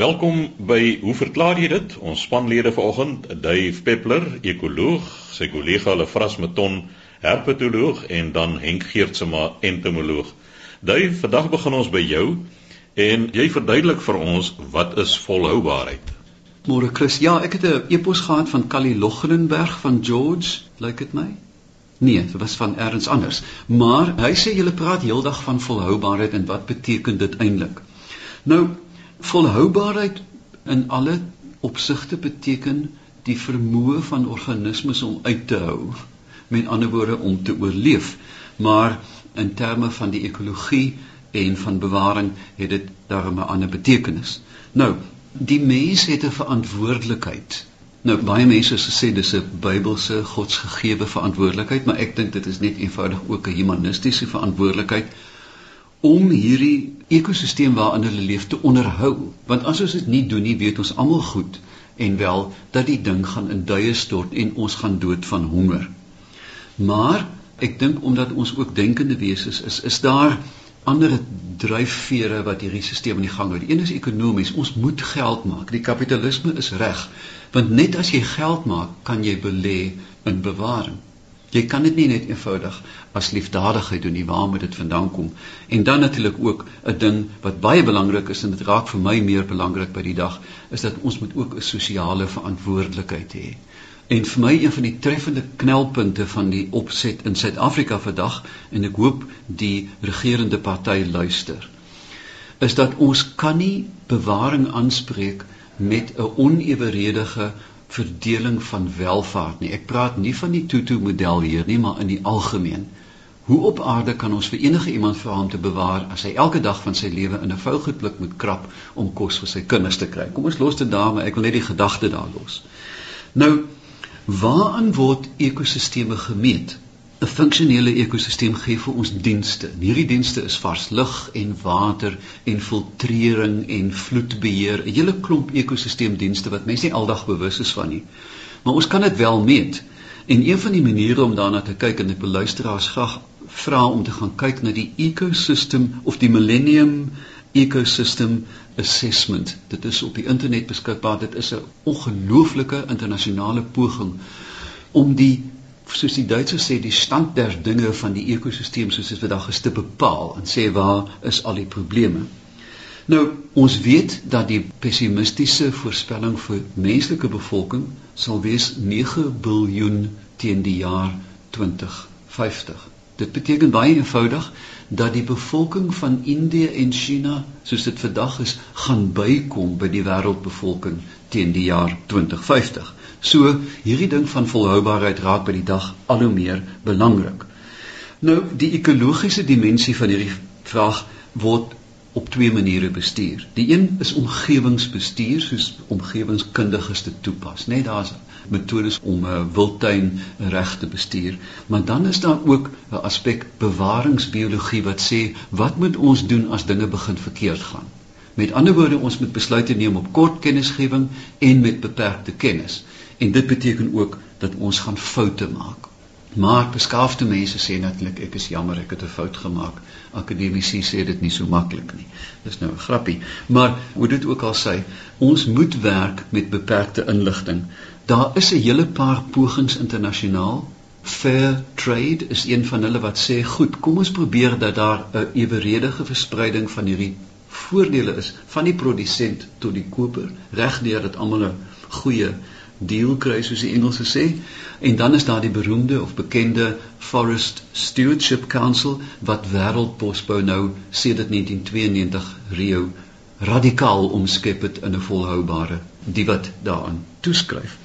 Welkom by Hoe verklaar jy dit? Ons spanlede vanoggend, Dave Peppler, ekoloog, sy kollega Lefras Meton, herpetoloog en dan Henk Geertsma, entomoloog. Dave, vandag begin ons by jou en jy verduidelik vir ons wat is volhoubaarheid? Môre Chris, ja, ek het 'n e-pos gehad van Callie Loggerenberg van George, lyk dit my? Nee, dit was van elders anders. Maar hy sê julle praat heeldag van volhoubaarheid en wat beteken dit eintlik? Nou, volhoubaarheid in alle opsigte beteken die vermoë van organismes om uit te hou met ander woorde om te oorleef. Maar in terme van die ekologie en van bewaring het dit daarom 'n ander betekenis. Nou die mens het 'n verantwoordelikheid. Nou baie mense sê dis 'n Bybelse godsgegewe verantwoordelikheid maar ek dink dit is net eenvoudig ook 'n humanistiese verantwoordelikheid om hierdie ekosisteem waarin hulle leef te onderhou. Want as ons dit nie doen nie, weet ons almal goed en wel dat die ding gaan in duie stort en ons gaan dood van honger. Maar ek dink omdat ons ook denkende wesens is, is daar ander dryfvere wat hierdie stelsel in die gang hou. Die een is ekonomies. Ons moet geld maak. Die kapitalisme is reg. Want net as jy geld maak, kan jy belê in bewaring. Jy kan dit nie net eenvoudig as liefdadigheid doen nie. Waar moet dit vandaan kom? En dan natuurlik ook 'n ding wat baie belangrik is en dit raak vir my meer belangrik by die dag, is dat ons moet ook 'n sosiale verantwoordelikheid hê. En vir my een van die treffende knelpunte van die opset in Suid-Afrika vandag en ek hoop die regerende party luister, is dat ons kan nie bewaring aanspreek met 'n oneweredige verdeling van welvaart nie. Ek praat nie van die Tutu model hier nie, maar in die algemeen. Hoe op aarde kan ons vir enige iemand vra om te bewaar as hy elke dag van sy lewe in 'n vuilgoedblik moet krap om kos vir sy kinders te kry? Kom ons los dit daar, maar ek wil net die gedagte daar los. Nou, waaraan word ekosisteme gemeet? 'n funksionele ekosisteem gee vir ons dienste. Hierdie dienste is vars lug en water en filtrering en vloedbeheer, 'n hele klomp ekosisteemdienste wat mense nie aldag bewus is van nie. Maar ons kan dit wel meet. En een van die maniere om daarna te kyk en ek wil luisteraars graag vra om te gaan kyk na die ecosystem of die Millennium Ecosystem Assessment. Dit is op die internet beskikbaar. Dit is 'n ongelooflike internasionale poging om die soos die Duitsers sê die stand der dinge van die ekosisteem soos dit vandag is te bepaal en sê waar is al die probleme. Nou ons weet dat die pessimistiese voorspelling vir menslike bevolking sal wees 9 miljard teen die jaar 2050. Dit beteken baie eenvoudig dat die bevolking van Indië en China soos dit vandag is gaan bykom by die wêreldbevolking teen die jaar 2050. So hierdie ding van volhoubaarheid raak by die dag al hoe meer belangrik. Nou die ekologiese dimensie van hierdie vraag word op twee maniere bestuur. Die een is omgewingsbestuur soos omgewingskundiges dit toepas, né? Nee, daar's metodes om 'n uh, wildtuin reg te bestuur, maar dan is daar ook 'n aspek bewaringsbiologie wat sê wat moet ons doen as dinge begin verkeerd gaan? Met ander woorde, ons moet besluite neem op kort kennisgewing en met beperkte kennis. En dit beteken ook dat ons gaan foute maak. Maar beskaafde mense sê natuurlik ek is jammer ek het 'n fout gemaak. Akademici sê dit nie so maklik nie. Dis nou 'n grappie. Maar hoe dit ook al sê, ons moet werk met beperkte inligting. Daar is 'n hele paar pogings internasionaal. Fair trade is een van hulle wat sê, "Goed, kom ons probeer dat daar 'n eweredige verspreiding van hierdie voordele is van die produsent tot die koper, regdeur dat almal 'n goeie deal kry soos die Engelse sê. En dan is daar die beroemde of bekende Forest Stewardship Council wat wêreldbosbou nou sedert 1992 Rio radikaal omskep het in 'n volhoubare die wat daaraan toeskryf.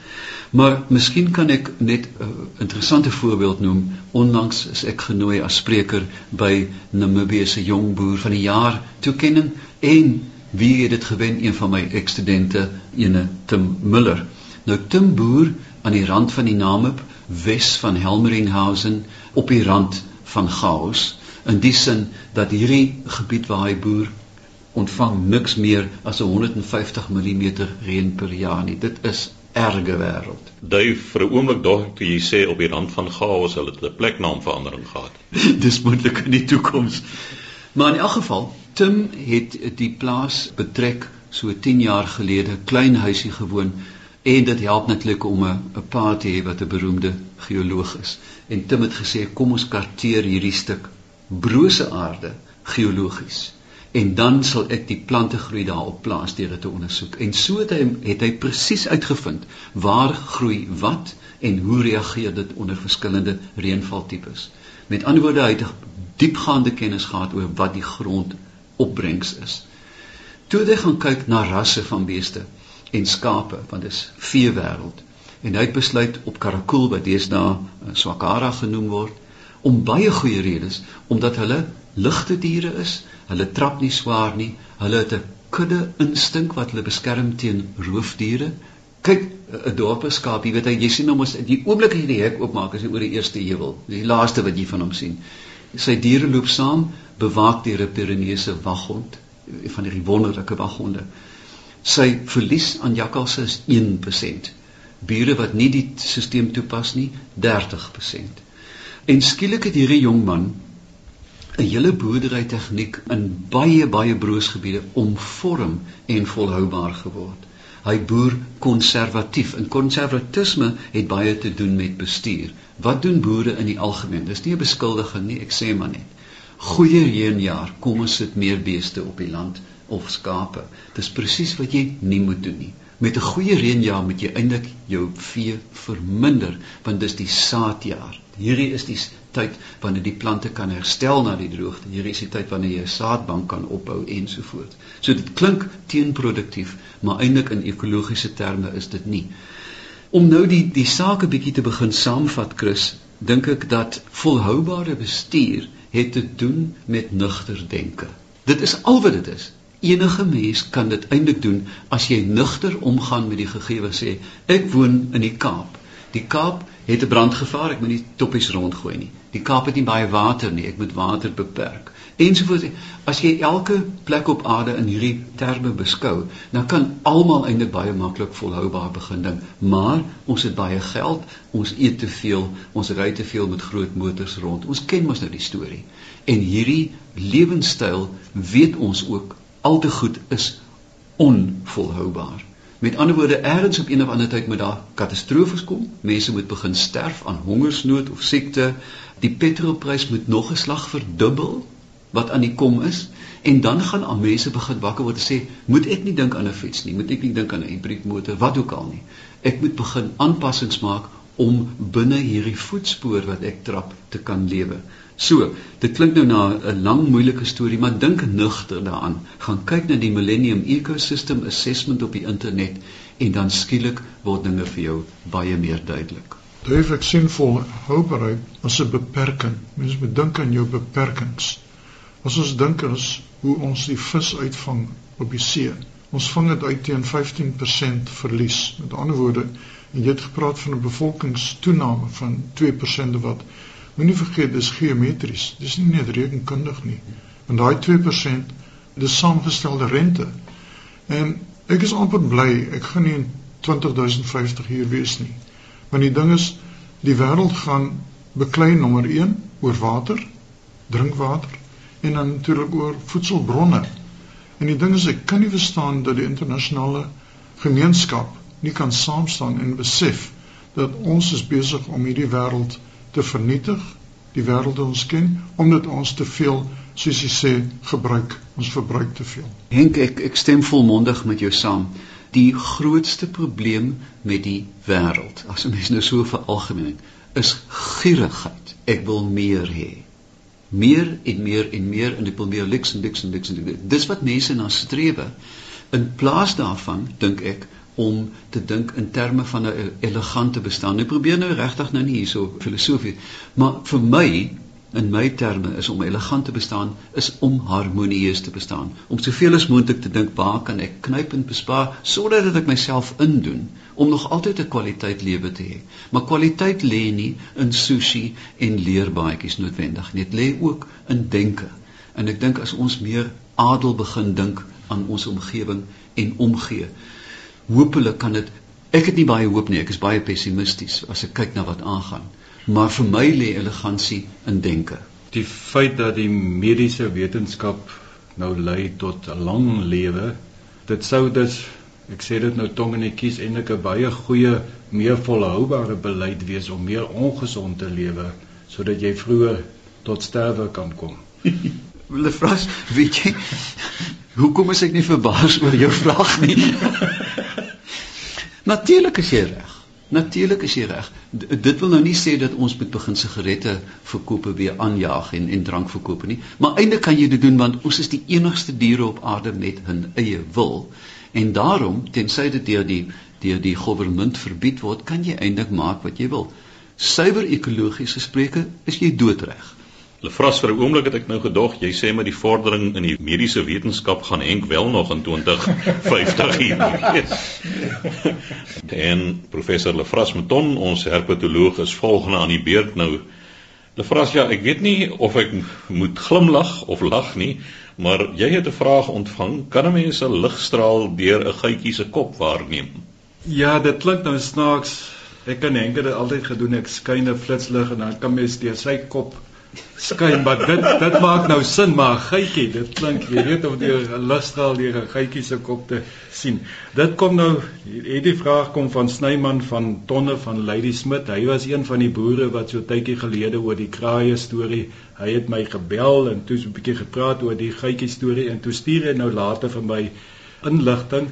Maar miskien kan ek net 'n interessante voorbeeld noem. Onlangs is ek genooi as spreker by Namibië se jong boer van die jaar toekenning en wie het dit gewen? Een van my ekstudente, ene Tim Muller. Nou Tim Boer aan die rand van die Namib, wes van Helmeringhausen op die rand van Gaos in die sin dat hierdie gebied waar hy boer ontvang niks meer as 150 mm reën per jaar nie. Dit is erge wêreld. Dui vir 'n oomblik dog toe jy sê op die rand van Gaos hulle het 'n pleknaamverandering gehad. Dis moontlik in die toekoms. Maar in elk geval, Tim het die plaas betrek so 10 jaar gelede klein huisie gewoon en dit help netlik om 'n 'n pa te hê wat 'n beroemde geoloog is. En Tim het gesê kom ons karteer hierdie stuk brose aarde geologies en dan sal ek die plante groei daarop plaas deur dit te ondersoek. En so het hy het hy presies uitgevind waar groei wat en hoe reageer dit onder verskillende reënvaltipes. Met ander woorde hy het diepgaande kennis gehad oor wat die grond opbrengs is. Toe hy gaan kyk na rasse van beeste en skape, want dit is vee wêreld. En hy het besluit op Karakul wat deesdae eh, Swakara genoem word om baie goeie redes omdat hulle ligte diere is Hulle trap nie swaar nie. Hulle het 'n kudde instink wat hulle beskerm teen roofdiere. Kyk, 'n dorpeskaap, jy weet jy sien hom as die oomblik as jy die hek oopmaak as hy oor die eerste heuwel, die laaste wat jy van hom sien. Sy diere loop saam, bewaak 'n Pyreneese waghond, van hierdie wonderlike waghonde. Sy verlies aan jakkalse is 1%. Bure wat nie die stelsel toepas nie, 30%. En skielik het hierdie jong man 'n hele boerdery tegniek in baie baie broos gebiede omvorm en volhoubaar geword. Hy boer konservatief en konservatisme het baie te doen met bestuur. Wat doen boere in die algemeen? Dis nie 'n beskuldiging nie, ek sê maar net. Goeie reënjaar, kom ons sit meer beeste op die land of skape. Dis presies wat jy nie moet doen nie. Met 'n goeie reënjaar moet jy eintlik jou vee verminder want dis die saadjaar. Hierdie is die tyd wanneer die plante kan herstel na die droogte. Hierdie is die tyd wanneer jy 'n saadbank kan opbou ensovoorts. So dit klink teenproduktief, maar eintlik in ekologiese terme is dit nie. Om nou die die saak 'n bietjie te begin saamvat, Chris, dink ek dat volhoubare bestuur het te doen met nugter denke. Dit is al wat dit is. Enige mens kan dit eintlik doen as jy nugter omgaan met die gegewe sê ek woon in die Kaap. Die Kaap het 'n brandgevaar, ek moet nie toppies rondgooi nie. Die Kaap het nie baie water nie, ek moet water beperk. Ensovoorts. As jy elke plek op aarde in hierdie terme beskou, dan kan almal eintlik baie maklik volhoubaar begin ding. Maar ons het baie geld, ons eet te veel, ons ry te veel met groot motors rond. Ons ken mos nou die storie. En hierdie lewenstyl weet ons ook al te goed is onvolhoubaar. Met ander woorde, ergens op een of ander tyd moet daar katastrofes kom. Mense moet begin sterf aan hongersnood of siekte. Die petrolprys moet nog 'n slag verdubbel wat aan die kom is en dan gaan al mense begin wakker word en sê, "Moet ek nie dink aan 'n fiets nie, moet ek nie dink aan 'n hibriedmotor, wat ook al nie. Ek moet begin aanpassings maak om binne hierdie voetspoor wat ek trap te kan lewe." So, dit klink nou na 'n lang moeilike storie, maar dink nugter daaraan. Gaan kyk na die Millennium Ecosystem Assessment op die internet en dan skielik word dinge vir jou baie meer duidelik. Dave, ek sien volhoubaarheid as 'n beperking. Mens moet dink aan jou beperkings. As ons dink as hoe ons die vis uitvang op die see. Ons vang dit uit teen 15% verlies. Met ander woorde, jy het gepraat van 'n bevolkingstoename van 2% wat Moenie vergeet dis geometries. Dis nie net rekenkundig nie. Want daai 2% dis saamgestelde rente. En ek is amper bly ek gaan nie in 20050 hier wees nie. Want die ding is die wêreld gaan beklei nommer 1 oor water, drinkwater en dan natuurlik oor voedselbronne. En die ding is ek kan nie verstaan dat die internasionale gemeenskap nie kan saam staan en besef dat ons is besig om hierdie wêreld te vernietig die wêreld ons ken omdat ons te veel soos jy sê gebruik ons verbruik te veel. Henk ek ek stem volmondig met jou saam. Die grootste probleem met die wêreld as 'n mens nou so veralgemeen is gierigheid. Ek wil meer hê. Meer en meer en meer en ek wil meer liks en liks en liks en liks dis wat mense na strewe. In plaas daarvan dink ek om te dink in terme van 'n elegante bestaan. Ek probeer nou regtig nou nie hierso filosofie, maar vir my in my terme is om elegant te bestaan is om harmonieus te bestaan. Om soveel as moontlik te dink waar kan ek knyp en bespaar sodat dat ek myself indoen om nog altyd 'n kwaliteit lewe te hê. Maar kwaliteit lê nie in sushi en leerbaadjies noodwendig nie. Dit lê ook in denke. En ek dink as ons meer adel begin dink aan ons omgewing en omgee, Hoopelik kan dit ek het nie baie hoop nie, ek is baie pessimisties as ek kyk na wat aangaan. Maar vir my lê elegansie in denke. Die feit dat die mediese wetenskap nou lei tot 'n lang lewe dit sou dus ek sê dit nou tong in die kies eintlik 'n baie goeie meer volhoubare beleid wees om meer ongesond te lewe sodat jy vroeër tot sterwe kan kom. Hulle vra, weet jy, hoekom is ek nie verbaas oor jou vraag nie? Natuurlik is jy reg. Natuurlik is jy reg. Dit wil nou nie sê dat ons moet begin sigarette verkoop weer aanjaag en en drank verkoop nie, maar eintlik kan jy dit doen want ons is die enigste diere op aarde met 'n eie wil. En daarom, tensy dit deur die deur die regering verbied word, kan jy eintlik maak wat jy wil. Suiwer ekologiese spreuke is jy doodreg. Lefras vir 'n oomblik het ek nou gedog jy sê met die vordering in die mediese wetenskap gaan Henk wel nog in 2050 hier wees. en professor Lefras Meton, ons herpetoloog is volgende aan die beurt nou. Lefras ja, ek weet nie of ek moet glimlag of lag nie, maar jy het 'n vraag ontvang. Kan 'n mens 'n ligstraal deur 'n gytjie se kop waarneem? Ja, dit klink nou snaaks. Ek kan dit altyd gedoen ek skyn 'n flitslig en dan kan mens deur sy kop skyn maar dit dit maak nou sin maar gytjie dit klink jy weet of jy 'n lusstraal deur 'n gytjie se kop te sien. Dit kom nou het die vraag kom van Snyman van Tonne van Lady Smit hy was een van die boere wat so tydjie gelede oor die kraaie storie hy het my gebel en toe so 'n bietjie gepraat oor die gytjie storie en toe stuur hy nou later vir my inligting.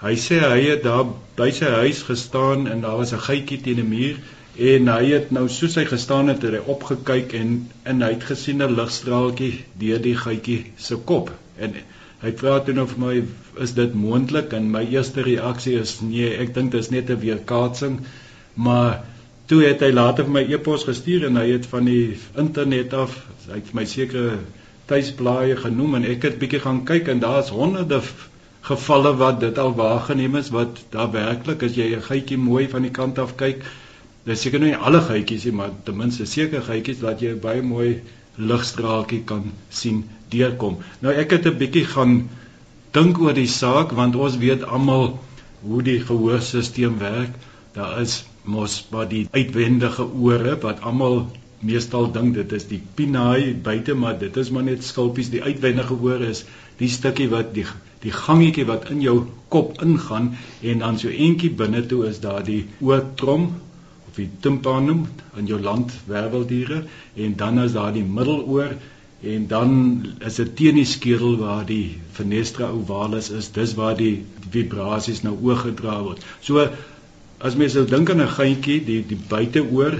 Hy sê hy het daar by sy huis gestaan en daar was 'n gytjie teen 'n muur En hy het nou soos hy gestaan het, het hy opgekyk en en hy het gesien 'n ligstraaltjie deur die gytjie se kop. En hy vra toe nou vir my, "Is dit moontlik?" En my eerste reaksie is, "Nee, ek dink dit is net 'n weerkaatsing." Maar toe het hy later vir my e-pos gestuur en hy het van die internet af, hy het my sekere tuisblaaie genoem en ek het bietjie gaan kyk en daar's honderde gevalle wat dit al waargeneem is wat daar werklik as jy 'n gytjie mooi van die kant af kyk Dit is seker nie alle geitjies nie, maar ten minste seker geitjies wat jy baie mooi ligstraaltjie kan sien deurkom. Nou ek het 'n bietjie gaan dink oor die saak want ons weet almal hoe die gehoorstelsel werk. Daar is mos maar die uitwendige ore wat almal meestal dink dit is die pinaai buite maar dit is maar net skulpies die uitwendige ore is die stukkie wat die die gangetjie wat in jou kop ingaan en dan so eentjie binne toe is daar die oortrom die tympanum in jou land werveldiere en dan is daar die middeloor en dan is dit teen die skedel waar die fenestra ovalis is dis waar die vibrasies nou oorgedra word. So as mens nou dink aan 'n geintjie die die buiteoor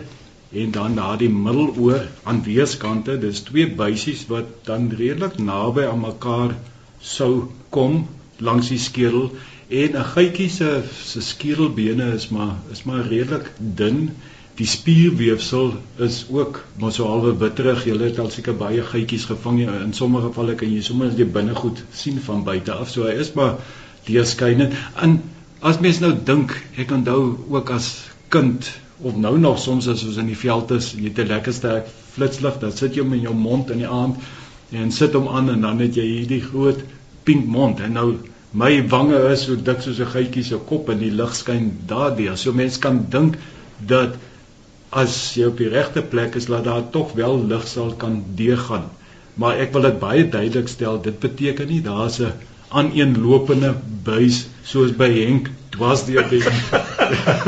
en dan na die middeloor aan weerskante dis twee buisies wat dan redelik naby aan mekaar sou kom langs die skedel En 'n gytjie se se skierelbene is maar is maar redelik dun. Die spierweefsel is ook maar so halwe bitterig. Jy het al seker baie gytjies gevang in sommige gevalle kan jy sommer net binnegoed sien van buite af. So hy is maar deurskynend. En as mens nou dink, ek onthou ook as kind of nou nog soms as ons in die veld is, jy het 'n lekker sterk flitslig, dan sit jy hom in jou mond in die aand en sit hom aan en dan het jy hierdie groot pink mond en nou my wange is so dik soos 'n gytjie se kop en die lig skyn daardeur. So mense kan dink dat as jy op die regte plek is, laat daar tog wel lig sal kan deurgaan. Maar ek wil dit baie duidelik stel, dit beteken nie daar's 'n aaneenlopende buis soos by Henk dwars deur die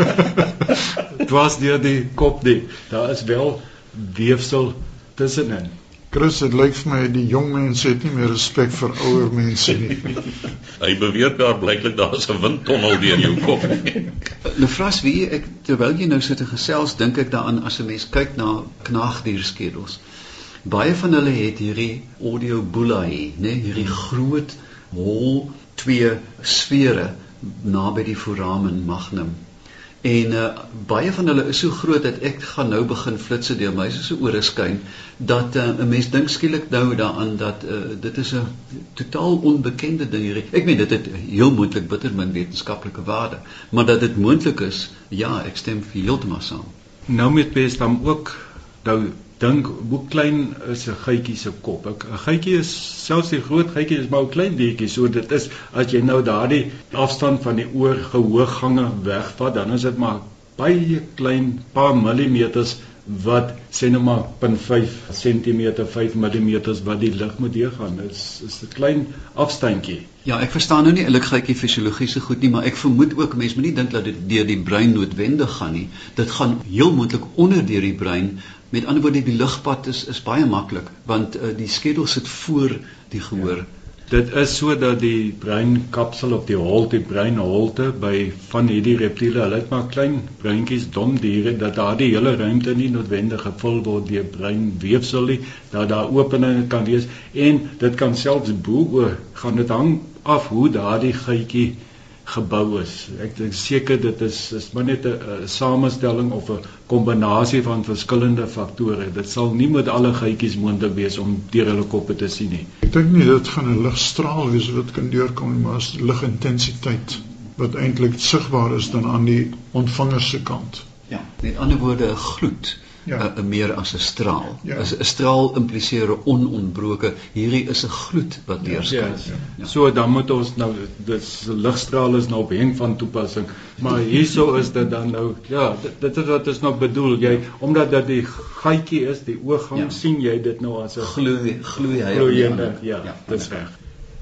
dwars deur die kop nie. Daar is wel weefsel tussenin. Chris, dit lyk vir my die jong mense het nie meer respek vir ouer mense nie. Hy beweer daar blyklik daar is 'n windtonnel deur jou kop. Lefras, wie ek terwyl jy nou sit en gesels, dink ek daaraan as 'n mens kyk na knaagdierskedels. Baie van hulle het hierdie audio bullae, né, hierdie groot hol twee sfere naby die foramen magnum En uh, baie van hulle is so groot dat ek gaan nou begin flitsse deur my se ore skyn dat uh, 'n mens dink skielik nou daaraan dat uh, dit is 'n totaal onbekende ding hier. Ek meen dit het heel moontlik bitter min wetenskaplike waarde, maar dat dit moontlik is, ja, ek stem heeltemal saam. Nou met bes dan ook nou dink hoe klein is 'n geitjie se kop? 'n Geitjie is selfs die groot geitjie is maar 'n klein bietjie, so dit is as jy nou daardie afstand van die oor gehooggange wegvat, dan is dit maar baie klein, paar millimeters wat sê nou maar 0.5 cm 5 mm wat die lig moet deurgaan. Is is 'n klein afstandjie. Ja, ek verstaan nou nie eintlik gytjie fisiologiese goed nie, maar ek vermoed ook mense moet nie dink dat dit deur die brein noodwendig gaan nie. Dit gaan heel moontlik onder deur die brein. Met ander woorde die lugpad is is baie maklik want uh, die skedel sit voor die gehoor. Ja. Dit is sodat die breinkapsel op die holte, die breinholte by van hierdie reptiele, hulle het maar klein breintjies, dom diere dat daardie hele ruimte nie noodwendig gevul word deur breinweefsel nie, dat daar openinge kan wees en dit kan selfs bo oor gaan dit hang af hoe daardie gytjie gebou is. Ek dink seker dit is is maar net 'n samestelling of 'n kombinasie van verskillende faktore. Dit sal nie met alle gytjies moontlik wees om deur hulle koppe te sien nie. Ek dink nie dit gaan 'n ligstraal wees wat kan deurkom nie, maar as ligintensiteit wat eintlik sigbaar is dan aan die ontvanger se kant. Ja, met ander woorde 'n gloed ja. uh, meer as 'n straal. Ja. 'n Straal impliseer onontbroke. Hierdie is 'n gloed wat deurskyn. Ja, ja. ja. So dan moet ons nou dis ligstraal is nou op een van toepassing, maar hierso is dit dan nou ja, dit, dit is wat is nou bedoel jy omdat dat die gaatjie is, die ooggang ja. sien jy dit nou as 'n gloei gloei hy. Gloeiende, ja, ja, dis reg.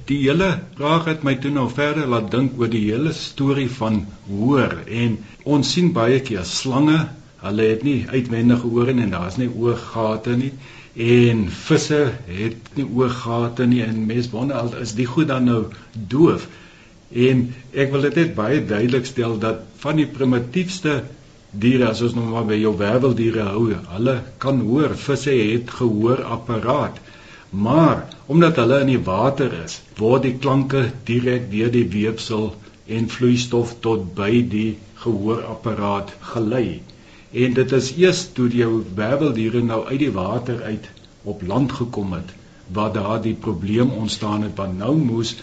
Die hele vraag het my toe nou verder laat dink oor die hele storie van hoor en ons sien baie keer slange Hulle het nie uitwendige ore en daar's nie ooggate nie en visse het nie ooggate nie en mense wonder al is die goed dan nou doof. En ek wil dit net baie duidelik stel dat van die primitiefste diere as ons nou maar by jou werveldiere hou, hulle kan hoor. Visse het gehoorapparaat. Maar omdat hulle in die water is, word die klanke direk deur die weefsel en vloeistof tot by die gehoorapparaat gelei. En dit is eers toe jou werveldiere nou uit die water uit op land gekom het waar daar die probleem ontstaan het want nou moes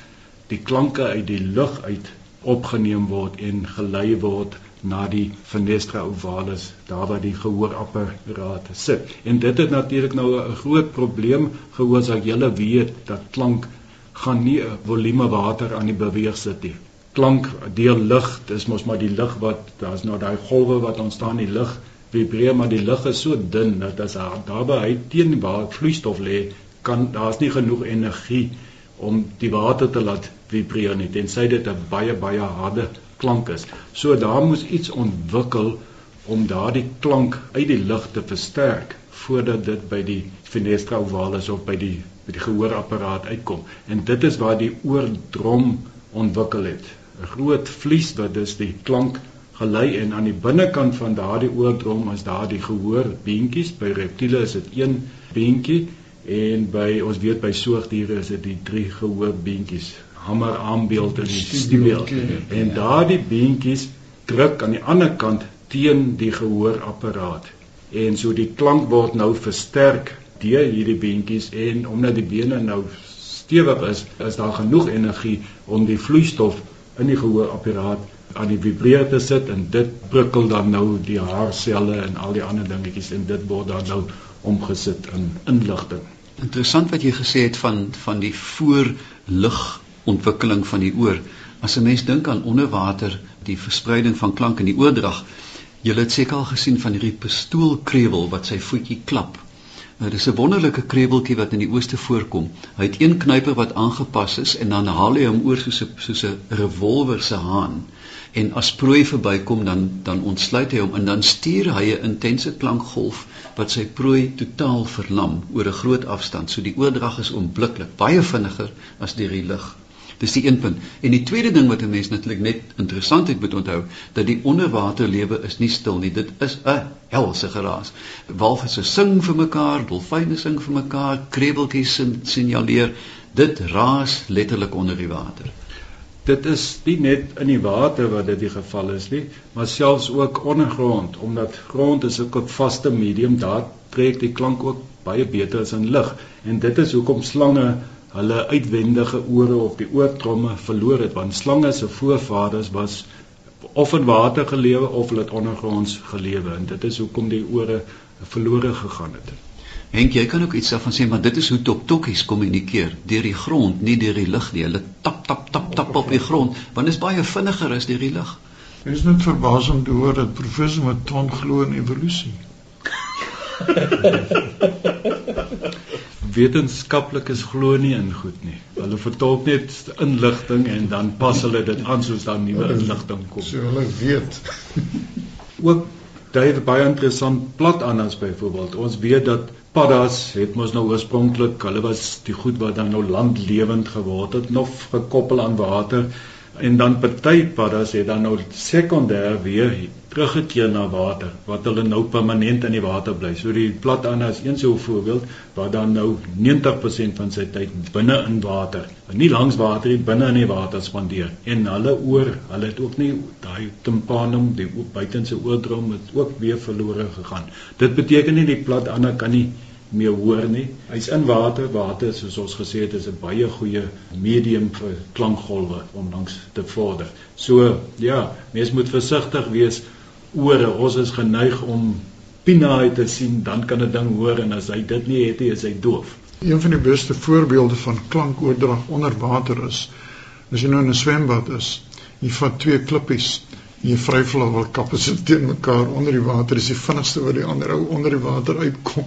die klanke uit die lug uit opgeneem word en gelei word na die fenestra ovalis daar waar die gehoorapparaat sit. En dit het natuurlik nou 'n groot probleem gehoorsaak. Julle weet dat klank gaan nie 'n volume water aan die beweeg sit nie klank deur lig dis mos maar die lig wat daar's nou daai golwe wat ontstaan die lig vibreer maar die lig is so dun dat as daarby hy teen waar vloeistof lê kan daar's nie genoeg energie om die water te laat vibreer nie tensy dit 'n baie baie harde klank is. So daar moes iets ontwikkel om daardie klank uit die lug te versterk voordat dit by die fenestra ovalis of by die by die gehoorapparaat uitkom. En dit is waar die oordrom ontwikkel het 'n groot vlies wat dus die klank gelei en aan die binnekant van daardie oordrom is daar die gehoor beentjies. By reptiele is dit een beentjie en by ons weet by soogdiere is dit die drie gehoor beentjies. Hamer aanbeeld in die stiebel en daardie beentjies druk aan die ander kant teen die gehoorapparaat. En so die klank word nou versterk deur hierdie beentjies en omdat die bene nou stewig is is daar genoeg energie om die vloeistof in die gehoorapparaat aan die vibreer te sit en dit prikkel dan nou die haarselle en al die ander dingetjies en dit word dan nou omgesit in inligting. Interessant wat jy gesê het van van die voorlig ontwikkeling van die oor. As 'n mens dink aan onderwater, die verspreiding van klank in die oordrag, jy het seker al gesien van hierdie pistoolkrewel wat sy voetjie klap Nou dis 'n wonderlike kreweltjie wat in die ooste voorkom. Hy het een knyper wat aangepas is en dan haal hy hom oor soos 'n soos 'n revolver se haan. En as prooi verbykom dan dan ontsluit hy hom en dan stuur hy 'n intense klankgolf wat sy prooi totaal verlam oor 'n groot afstand. So die oordrag is onmiddellik baie vinniger as deur die lug. Dis die een punt. En die tweede ding wat 'n mens natuurlik net interessant moet onthou, dat die onderwaterlewe is nie stil nie. Dit is 'n helse geraas. Walvisse sing vir mekaar, dolfyne sing vir mekaar, krebeltjies signaleer. Dit raas letterlik onder die water. Dit is nie net in die water wat dit die geval is nie, maar selfs ook ondergrond, omdat grond is 'n vaste medium, daar trek die klank ook baie beter as in lug. En dit is hoekom slange hulle uitwendige ore of die oortromme verloor het want slange se voorvaders was of in water gelewe of hulle het ondergronds gelewe en dit is hoekom die ore verlore gegaan het. Henk, jy kan ook iets daarvan sê, maar dit is hoe toktokkies kommunikeer, deur die grond, nie deur die lug nie. Hulle tap tap tap tap op die grond, want dit is baie vinniger as deur die lug. Dit is net verbaasend te hoor dat professor Maton glo in evolusie. Wetenskaplikes glo nie in goed nie. Hulle vertolk net inligting en dan pas hulle dit aan soos daar nuwe inligting kom. So hulle weet. Ook Dave baie interessant plat anders byvoorbeeld. Ons weet dat paddas het mos nou oorspronklik, hulle was die goed wat dan nou landlewend geword het, nog gekoppel aan water en dan party paddas het dan nou sekondêr weer teruggekeer na water wat hulle nou permanent in die water bly. So die platander is een so 'n voorbeeld waar dan nou 90% van sy tyd binne in water, nie langs water nie, binne in die water spandeer. En hulle oor, hulle het ook nie daai tympanum, die buitense oordrom het ook weer verlore gegaan. Dit beteken nie die platander kan nie meer hoor nie. Hy's in water. Water soos ons gesê het is 'n baie goeie medium vir klankgolwe om langs te vorder. So ja, mens moet versigtig wees ore. Ons is geneig om pinaai te sien, dan kan 'n ding hoor en as hy dit nie het nie, is hy doof. Een van die beste voorbeelde van klankoordrag onder water is as jy nou in 'n swembad is, jy vat twee klippies jy hulle wel kappe sit teen mekaar onder die water, is die vinnigste wat die ander ou onder die water uitkom.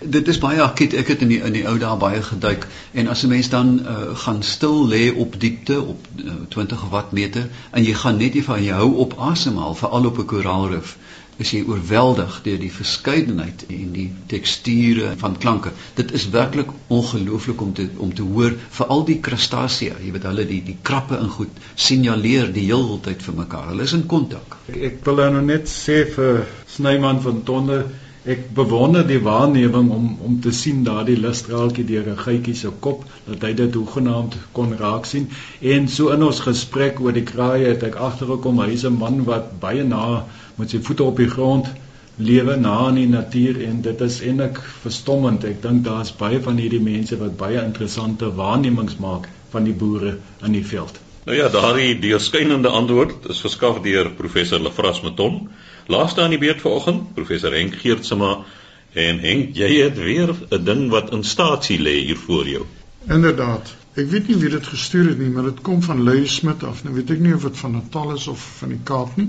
Dit is baie akkiet. Ek het in die in die ou dae baie geduik en as 'n mens dan uh, gaan stil lê op diepte op uh, 20 wattmeter en jy gaan net nie van jou op asemhaal veral op 'n koraalrif is jy oorweldig deur die verskeidenheid en die teksture van klanke. Dit is werklik ongelooflik om te om te hoor veral die krustasea, jy weet hulle die die krappe in goed signaleer die heeltyd vir mekaar. Hulle is in kontak. Ek, ek wil nou net sê vir Snyman van Tonde Ek bewonder die waarneming om om te sien daardie lustraaltjie deur 'n geitjie se kop dat hy dit hoegenaamd kon raak sien. En so in ons gesprek oor die kraaie het ek agtergekom hy's 'n man wat baie na met sy voete op die grond lewe na in die natuur en dit is eintlik verstommend. Ek dink daar's baie van hierdie mense wat baie interessante waarnemings maak van die boere in die veld. Nou ja, daardie deurskynende antwoord is verskaf deur professor Lefras Meton. Laaste aan die beurt vanoggend, professor Henk Geertsma en Henk, jy het weer 'n ding wat in staatsie lê hier voor jou. Inderdaad. Ek weet nie wie dit gestuur het nie, maar dit kom van Lei Smit af. Nou weet ek nie of dit van Natal is of van die Kaap nie.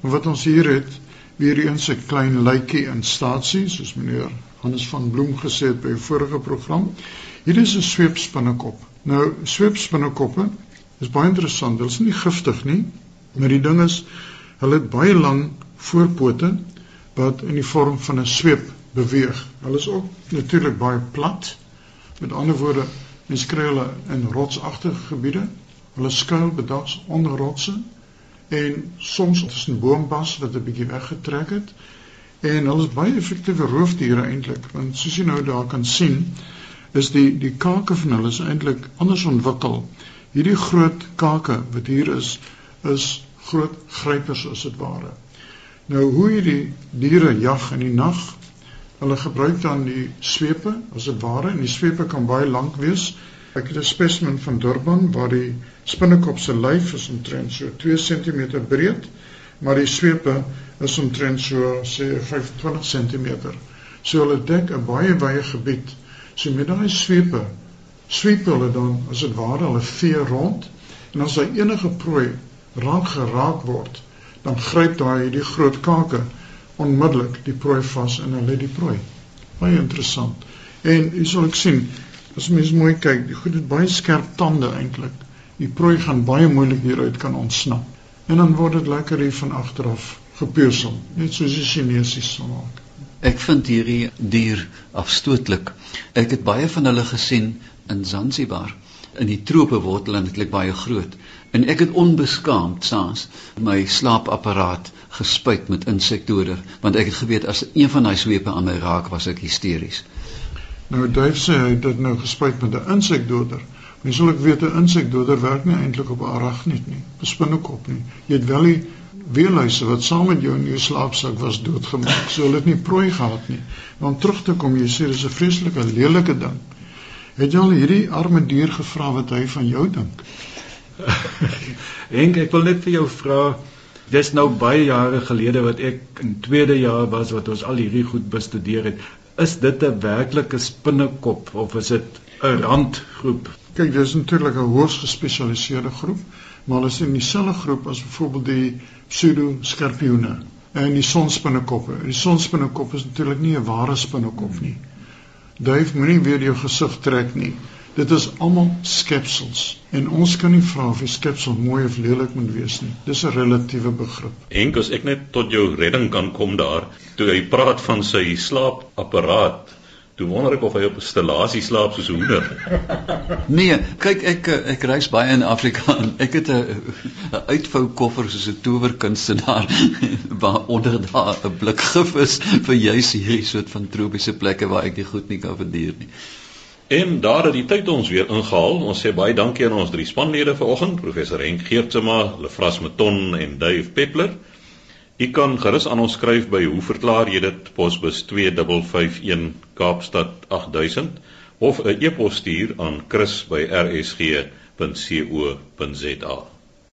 Maar wat ons hier het, weer eens 'n klein lykie in staatsie, soos meneer Hannes van Bloem gesê het by 'n vorige program. Hier is 'n sweepspinnekop. Nou, sweepspinnekoppe is baie interessant. Hulle is nie giftig nie, maar die ding is hulle het baie lang voorpote wat in die vorm van 'n sweep beweeg. Hulle is ook natuurlik baie plat. Met ander woorde, mens kry hulle in rotsagtige gebiede. Hulle skuil bedags onder rotse en soms tussen boombas wat 'n bietjie weggetrek het. En hulle is baie effektiewe roofdiere eintlik, want soos jy nou daar kan sien, is die die kake van hulle is eintlik anders ontwikkel. Hierdie groot kake wat hier is, is groot grypers as dit ware. Nou hoe hierdie diere jag in die nag. Hulle gebruik dan die swepe as 'n ware en die swepe kan baie lank wees. Ek het 'n spesimen van Durban waar die spinnekop se lyf is omtrent so 2 cm breed, maar die swepe is omtrent so sê 25 cm. So hulle dek 'n baie wye gebied. So met daai swepe sweep hulle dan as dit ware hulle vee rond en as hy enige prooi raak geraak word, dan gryp daai die groot kake onmiddellik die prooi vas en hulle die prooi. Baie interessant. En jy sal ek sien as mens mooi kyk, die goed het baie skerp tande eintlik. Die prooi gaan baie moeilik hieruit kan ontsnap. En dan word dit lekker hier van agter af gepeursel, net soos die Chinesies sal maak. Ek vind hierdie dier afstootlik. Ek het baie van hulle gesien in Zanzibar. In die trope word hulle eintlik baie groot en ek het onbeskaamd saans my slaapapparaat gespuit met insekdoder want ek het geweet as een van daai swepe aan my raak was ek hysteries. Nou Dave sê hy het nou gespuit met 'n insekdoder. Mens sal ek weet 'n insekdoder werk nie eintlik op aragniet nie, 'n spinnekop nie. Jy het wel die weerluise wat saam met jou in jou slaapsak was doodgemaak. So hulle het nie prooi gehad nie. Maar om terug te kom, jy sê dis 'n vreeslike lelike ding. Het jy al hierdie arme dier gevra wat hy van jou dink? Henk, ek wil net vir jou vra, dis nou baie jare gelede wat ek in tweede jaar was wat ons al hierdie goed bestudeer het. Is dit 'n werklike spinnekop of is dit 'n randgroep? Kyk, dis natuurlik 'n hoogs gespesialiseerde groep, maar hulle is in dieselfde groep as byvoorbeeld die pseudo skorpioene en die sonspinnekoppe. Die sonspinnekop is natuurlik nie 'n ware spinnekop nie. Duif moenie weer jou gesig trek nie. Dit is almal skepsels en ons kan nie vra of die skepsel mooi of lelik moet wees nie. Dis 'n relatiewe begrip. En as ek net tot jou redding kan kom daar, toe hy praat van sy slaapapparaat, Toe wonder ek of hy op 'n stellasie slaap soos 'n hoender. Nee, kyk ek ek reis baie in Afrika en ek het 'n 'n uitvou koffer soos 'n towerkunstenaar waaronder daar 'n blik gif is vir juis hierdie soort van tropiese plekke waar ek die goed nie kan verduur nie. En daar het die tyd ons weer ingehaal. Ons sê baie dankie aan ons drie spanlede vanoggend, professor Henk Geertsma, Lefras Meton en Dave Peppler. U kan gerus aan ons skryf by hoe verklaar jy dit posbus 2551 Kaapstad 8000 of 'n e-pos stuur aan chris@rsg.co.za